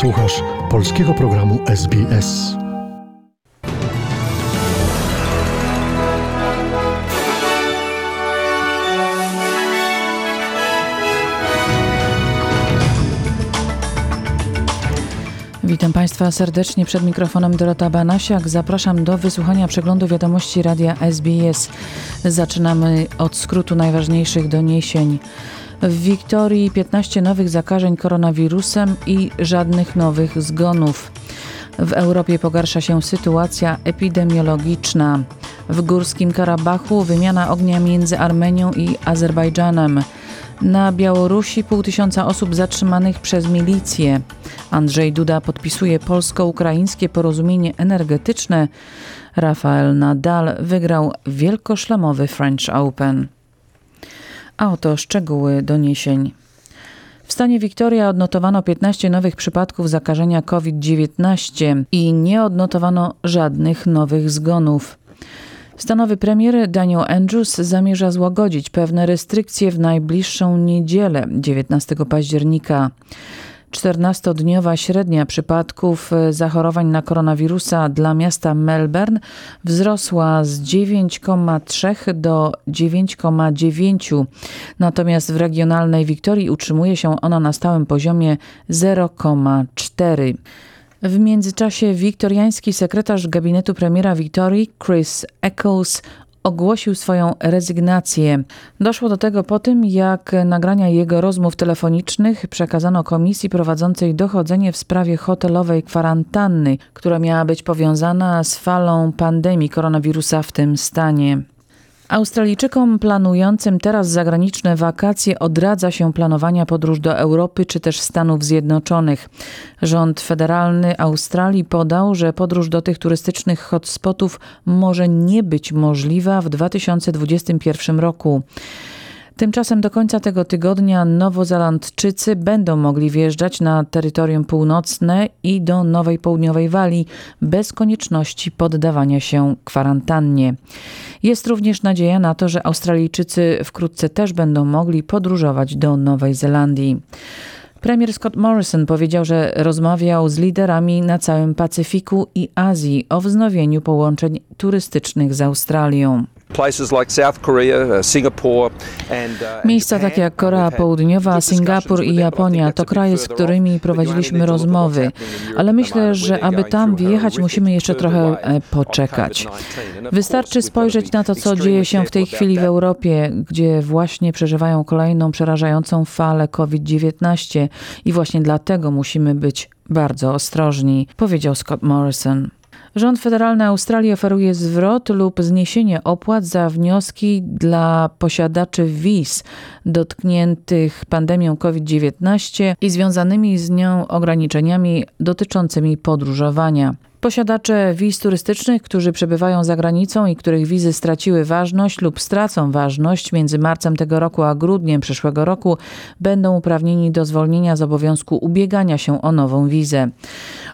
Słuchasz polskiego programu SBS. Witam Państwa serdecznie przed mikrofonem Dorota Banasiak. Zapraszam do wysłuchania przeglądu wiadomości radia SBS. Zaczynamy od skrótu najważniejszych doniesień. W Wiktorii 15 nowych zakażeń koronawirusem i żadnych nowych zgonów. W Europie pogarsza się sytuacja epidemiologiczna. W Górskim Karabachu wymiana ognia między Armenią i Azerbejdżanem. Na Białorusi pół tysiąca osób zatrzymanych przez milicję. Andrzej Duda podpisuje polsko-ukraińskie porozumienie energetyczne. Rafael Nadal wygrał wielkoszlemowy French Open. A oto szczegóły doniesień. W stanie Wiktoria odnotowano 15 nowych przypadków zakażenia COVID-19 i nie odnotowano żadnych nowych zgonów. Stanowy premier Daniel Andrews zamierza złagodzić pewne restrykcje w najbliższą niedzielę 19 października. 14-dniowa średnia przypadków e, zachorowań na koronawirusa dla miasta Melbourne wzrosła z 9,3 do 9,9, natomiast w regionalnej Wiktorii utrzymuje się ona na stałym poziomie 0,4. W międzyczasie wiktoriański sekretarz gabinetu premiera Wiktorii Chris Eccles ogłosił swoją rezygnację. Doszło do tego po tym, jak nagrania jego rozmów telefonicznych przekazano komisji prowadzącej dochodzenie w sprawie hotelowej kwarantanny, która miała być powiązana z falą pandemii koronawirusa w tym stanie. Australijczykom planującym teraz zagraniczne wakacje odradza się planowania podróż do Europy czy też Stanów Zjednoczonych. Rząd federalny Australii podał, że podróż do tych turystycznych hotspotów może nie być możliwa w 2021 roku. Tymczasem do końca tego tygodnia Nowozelandczycy będą mogli wjeżdżać na terytorium północne i do Nowej Południowej Walii bez konieczności poddawania się kwarantannie. Jest również nadzieja na to, że Australijczycy wkrótce też będą mogli podróżować do Nowej Zelandii. Premier Scott Morrison powiedział, że rozmawiał z liderami na całym Pacyfiku i Azji o wznowieniu połączeń turystycznych z Australią. Uh, uh, Miejsca takie jak Korea Południowa, Singapur i Japonia to kraje, z którymi prowadziliśmy rozmowy, ale myślę, że aby tam wjechać, musimy jeszcze trochę e, poczekać. Wystarczy spojrzeć na to, co dzieje się w tej chwili w Europie, gdzie właśnie przeżywają kolejną przerażającą falę COVID-19 i właśnie dlatego musimy być bardzo ostrożni, powiedział Scott Morrison. Rząd federalny Australii oferuje zwrot lub zniesienie opłat za wnioski dla posiadaczy wiz dotkniętych pandemią COVID-19 i związanymi z nią ograniczeniami dotyczącymi podróżowania. Posiadacze wiz turystycznych, którzy przebywają za granicą i których wizy straciły ważność lub stracą ważność między marcem tego roku a grudniem przyszłego roku, będą uprawnieni do zwolnienia z obowiązku ubiegania się o nową wizę.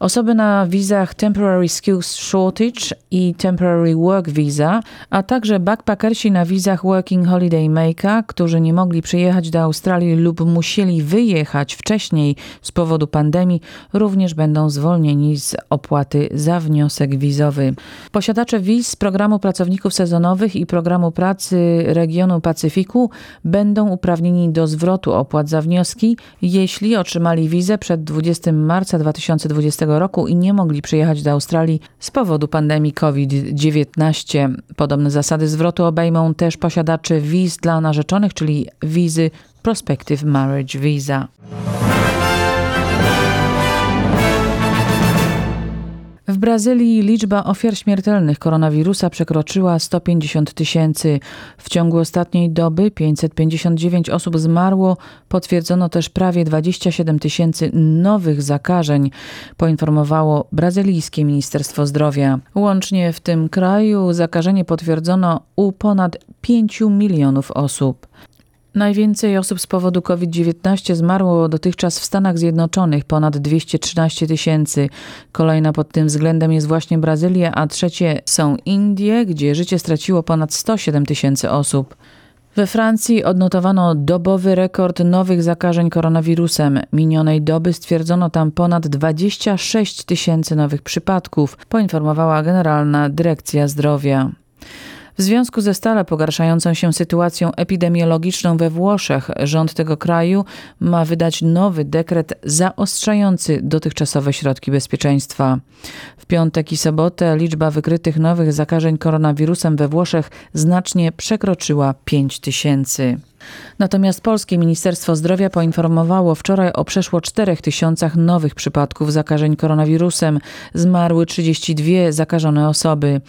Osoby na wizach Temporary Skills Shortage i Temporary Work Visa, a także backpackersi na wizach Working Holiday Maker, którzy nie mogli przyjechać do Australii lub musieli wyjechać wcześniej z powodu pandemii, również będą zwolnieni z opłaty za wniosek wizowy. Posiadacze wiz z programu pracowników sezonowych i programu pracy regionu Pacyfiku będą uprawnieni do zwrotu opłat za wnioski, jeśli otrzymali wizę przed 20 marca 2020 roku i nie mogli przyjechać do Australii z powodu pandemii COVID-19. Podobne zasady zwrotu obejmą też posiadaczy wiz dla narzeczonych, czyli wizy Prospective Marriage Visa. W Brazylii liczba ofiar śmiertelnych koronawirusa przekroczyła 150 tysięcy. W ciągu ostatniej doby 559 osób zmarło. Potwierdzono też prawie 27 tysięcy nowych zakażeń, poinformowało brazylijskie Ministerstwo Zdrowia. Łącznie w tym kraju zakażenie potwierdzono u ponad 5 milionów osób. Najwięcej osób z powodu COVID-19 zmarło dotychczas w Stanach Zjednoczonych, ponad 213 tysięcy. Kolejna pod tym względem jest właśnie Brazylia, a trzecie są Indie, gdzie życie straciło ponad 107 tysięcy osób. We Francji odnotowano dobowy rekord nowych zakażeń koronawirusem. Minionej doby stwierdzono tam ponad 26 tysięcy nowych przypadków, poinformowała Generalna Dyrekcja Zdrowia. W związku ze stale pogarszającą się sytuacją epidemiologiczną we Włoszech, rząd tego kraju ma wydać nowy dekret zaostrzający dotychczasowe środki bezpieczeństwa. W piątek i sobotę liczba wykrytych nowych zakażeń koronawirusem we Włoszech znacznie przekroczyła 5 tysięcy. Natomiast Polskie Ministerstwo Zdrowia poinformowało wczoraj o przeszło 4 tysiącach nowych przypadków zakażeń koronawirusem. Zmarły 32 zakażone osoby.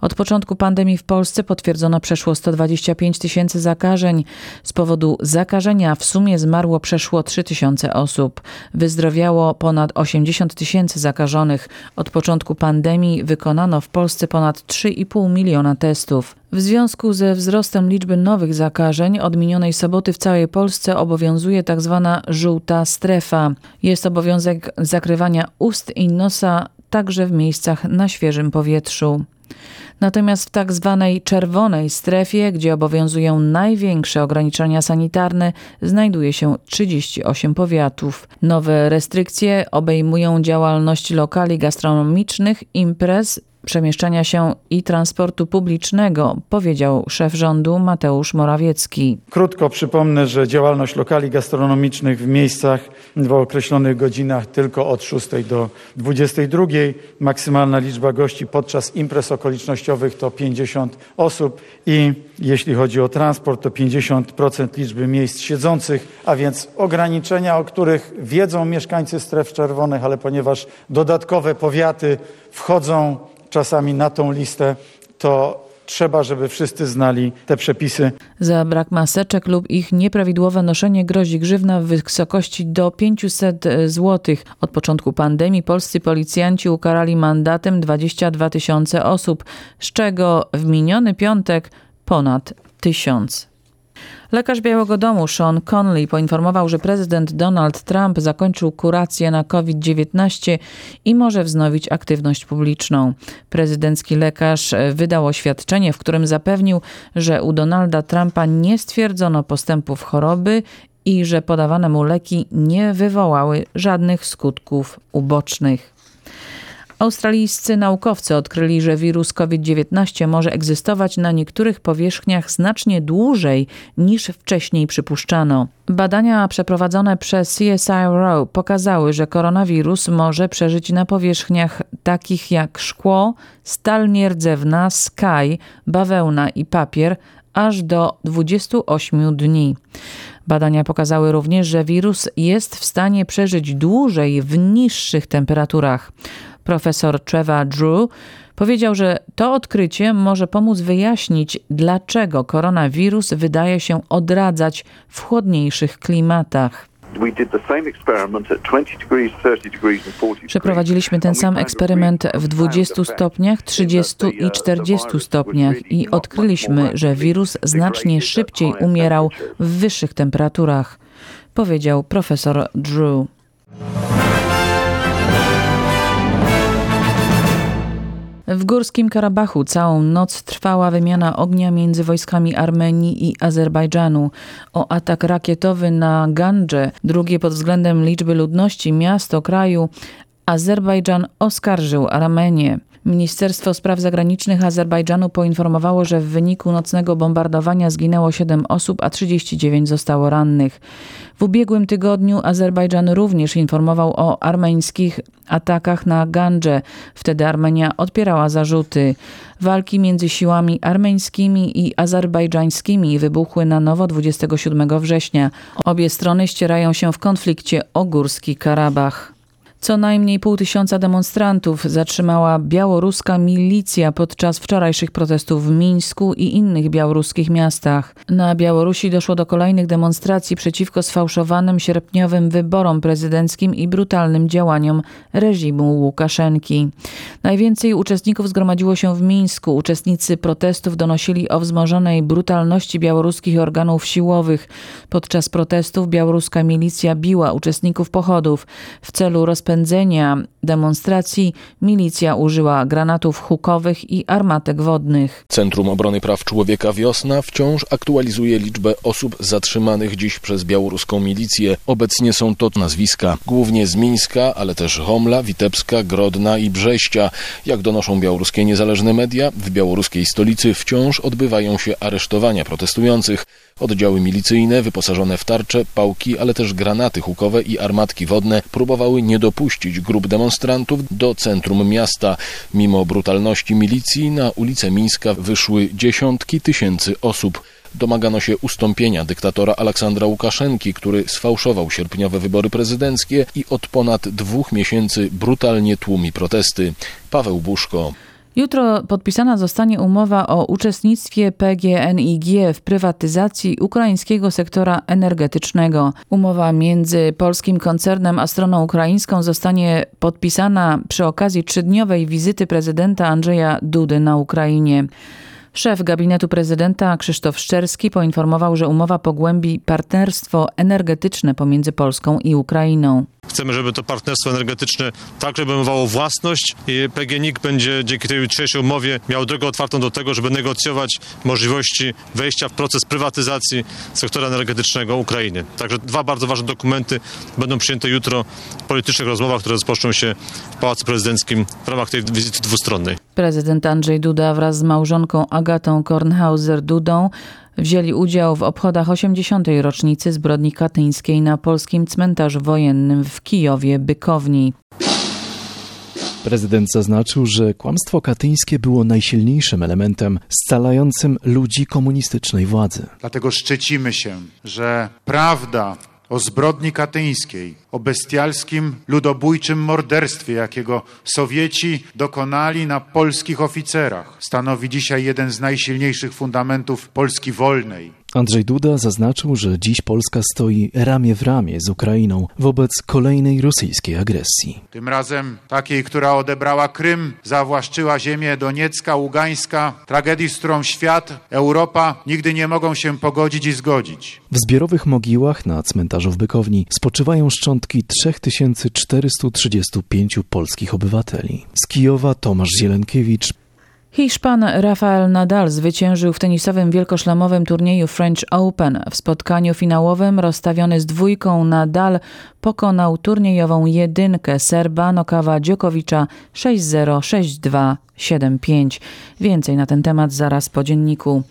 Od początku pandemii w Polsce potwierdzono przeszło 125 tysięcy zakażeń. Z powodu zakażenia w sumie zmarło przeszło 3 tysiące osób. Wyzdrowiało ponad 80 tysięcy zakażonych. Od początku pandemii wykonano w Polsce ponad 3,5 miliona testów. W związku ze wzrostem liczby nowych zakażeń od minionej soboty w całej Polsce obowiązuje tzw. Tak żółta strefa. Jest obowiązek zakrywania ust i nosa także w miejscach na świeżym powietrzu. Natomiast w tak zwanej czerwonej strefie, gdzie obowiązują największe ograniczenia sanitarne, znajduje się 38 powiatów. Nowe restrykcje obejmują działalność lokali gastronomicznych, imprez, przemieszczania się i transportu publicznego, powiedział szef rządu Mateusz Morawiecki. Krótko przypomnę, że działalność lokali gastronomicznych w miejscach w określonych godzinach tylko od 6 do 22. Maksymalna liczba gości podczas imprez okolicznościowych to 50 osób i jeśli chodzi o transport to 50% liczby miejsc siedzących, a więc ograniczenia, o których wiedzą mieszkańcy stref czerwonych, ale ponieważ dodatkowe powiaty wchodzą czasami na tą listę, to trzeba, żeby wszyscy znali te przepisy. Za brak maseczek lub ich nieprawidłowe noszenie grozi grzywna w wysokości do 500 zł. Od początku pandemii polscy policjanci ukarali mandatem 22 tysiące osób, z czego w miniony piątek ponad tysiąc. Lekarz Białego Domu Sean Conley poinformował, że prezydent Donald Trump zakończył kurację na COVID-19 i może wznowić aktywność publiczną. Prezydencki lekarz wydał oświadczenie, w którym zapewnił, że u Donalda Trumpa nie stwierdzono postępów choroby i że podawane mu leki nie wywołały żadnych skutków ubocznych. Australijscy naukowcy odkryli, że wirus COVID-19 może egzystować na niektórych powierzchniach znacznie dłużej niż wcześniej przypuszczano. Badania przeprowadzone przez CSIRO pokazały, że koronawirus może przeżyć na powierzchniach takich jak szkło, stal nierdzewna, skaj, bawełna i papier aż do 28 dni. Badania pokazały również, że wirus jest w stanie przeżyć dłużej w niższych temperaturach. Profesor Trevor Drew powiedział, że to odkrycie może pomóc wyjaśnić, dlaczego koronawirus wydaje się odradzać w chłodniejszych klimatach. Przeprowadziliśmy ten sam eksperyment w 20 stopniach, 30 i 40 stopniach i odkryliśmy, że wirus znacznie szybciej umierał w wyższych temperaturach, powiedział profesor Drew. W Górskim Karabachu całą noc trwała wymiana ognia między wojskami Armenii i Azerbejdżanu. O atak rakietowy na Gandże, drugie pod względem liczby ludności miasto kraju, Azerbejdżan oskarżył Armenię. Ministerstwo Spraw Zagranicznych Azerbejdżanu poinformowało, że w wyniku nocnego bombardowania zginęło 7 osób, a 39 zostało rannych. W ubiegłym tygodniu Azerbejdżan również informował o armeńskich atakach na Gandże. Wtedy Armenia odpierała zarzuty. Walki między siłami armeńskimi i azerbejdżańskimi wybuchły na nowo 27 września. Obie strony ścierają się w konflikcie o Górski Karabach. Co najmniej pół tysiąca demonstrantów zatrzymała białoruska milicja podczas wczorajszych protestów w Mińsku i innych białoruskich miastach. Na Białorusi doszło do kolejnych demonstracji przeciwko sfałszowanym sierpniowym wyborom prezydenckim i brutalnym działaniom reżimu Łukaszenki. Najwięcej uczestników zgromadziło się w Mińsku. Uczestnicy protestów donosili o wzmożonej brutalności białoruskich organów siłowych. Podczas protestów białoruska milicja biła uczestników pochodów w celu rozpoczęcia rozpędzenia demonstracji milicja użyła granatów hukowych i armatek wodnych. Centrum Obrony Praw Człowieka Wiosna wciąż aktualizuje liczbę osób zatrzymanych dziś przez białoruską milicję. Obecnie są to nazwiska głównie z Mińska, ale też Homla, Witebska, Grodna i Brześcia. Jak donoszą białoruskie niezależne media, w białoruskiej stolicy wciąż odbywają się aresztowania protestujących. Oddziały milicyjne wyposażone w tarcze, pałki, ale też granaty hukowe i armatki wodne próbowały nie dopuścić grup demonstrantów do centrum miasta. Mimo brutalności milicji na ulicę Mińska wyszły dziesiątki tysięcy osób. Domagano się ustąpienia dyktatora Aleksandra Łukaszenki, który sfałszował sierpniowe wybory prezydenckie i od ponad dwóch miesięcy brutalnie tłumi protesty. Paweł Buszko. Jutro podpisana zostanie umowa o uczestnictwie PGNiG w prywatyzacji ukraińskiego sektora energetycznego. Umowa między polskim koncernem a stroną ukraińską zostanie podpisana przy okazji trzydniowej wizyty prezydenta Andrzeja Dudy na Ukrainie. Szef gabinetu prezydenta Krzysztof Szczerski poinformował, że umowa pogłębi partnerstwo energetyczne pomiędzy Polską i Ukrainą. Chcemy, żeby to partnerstwo energetyczne także obejmowało własność i PGNiG będzie dzięki tej jutrzejszej umowie miał drogę otwartą do tego, żeby negocjować możliwości wejścia w proces prywatyzacji sektora energetycznego Ukrainy. Także dwa bardzo ważne dokumenty będą przyjęte jutro w politycznych rozmowach, które rozpoczną się w Pałacu Prezydenckim w ramach tej wizyty dwustronnej. Prezydent Andrzej Duda wraz z małżonką Agatą Kornhauser-Dudą wzięli udział w obchodach 80. rocznicy zbrodni katyńskiej na polskim cmentarzu wojennym w Kijowie Bykowni. Prezydent zaznaczył, że kłamstwo katyńskie było najsilniejszym elementem scalającym ludzi komunistycznej władzy. Dlatego szczycimy się, że prawda o zbrodni katyńskiej, o bestialskim, ludobójczym morderstwie, jakiego Sowieci dokonali na polskich oficerach, stanowi dzisiaj jeden z najsilniejszych fundamentów Polski wolnej. Andrzej Duda zaznaczył, że dziś Polska stoi ramię w ramię z Ukrainą wobec kolejnej rosyjskiej agresji. Tym razem takiej, która odebrała Krym, zawłaszczyła ziemię Doniecka, Ługańska, tragedii, z którą świat, Europa nigdy nie mogą się pogodzić i zgodzić. W zbiorowych mogiłach na cmentarzu w Bykowni spoczywają szczątki 3435 polskich obywateli. Z Kijowa Tomasz Zielenkiewicz, Hiszpan Rafael Nadal zwyciężył w tenisowym wielkoszlemowym turnieju French Open. W spotkaniu finałowym rozstawiony z dwójką Nadal pokonał turniejową jedynkę Serba Nokawa Dziokowicza 6-0, 6-2, 7-5. Więcej na ten temat zaraz po dzienniku.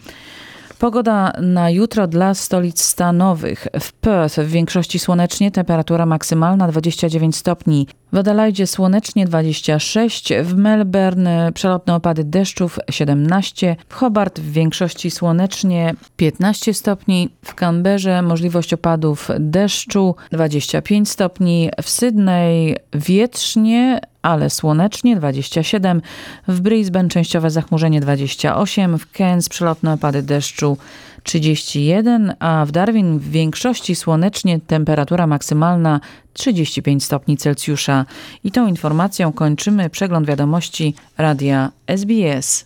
Pogoda na jutro dla stolic stanowych. W Perth w większości słonecznie, temperatura maksymalna 29 stopni. W Adelaide słonecznie 26, w Melbourne przelotne opady deszczów 17, w Hobart w większości słonecznie 15 stopni, w Canberrze możliwość opadów deszczu 25 stopni, w Sydney wietrznie, ale słonecznie 27, w Brisbane częściowe zachmurzenie 28, w Cairns przelotne opady deszczu 31, a w Darwin w większości słonecznie temperatura maksymalna 35 stopni Celsjusza. I tą informacją kończymy przegląd wiadomości radia SBS.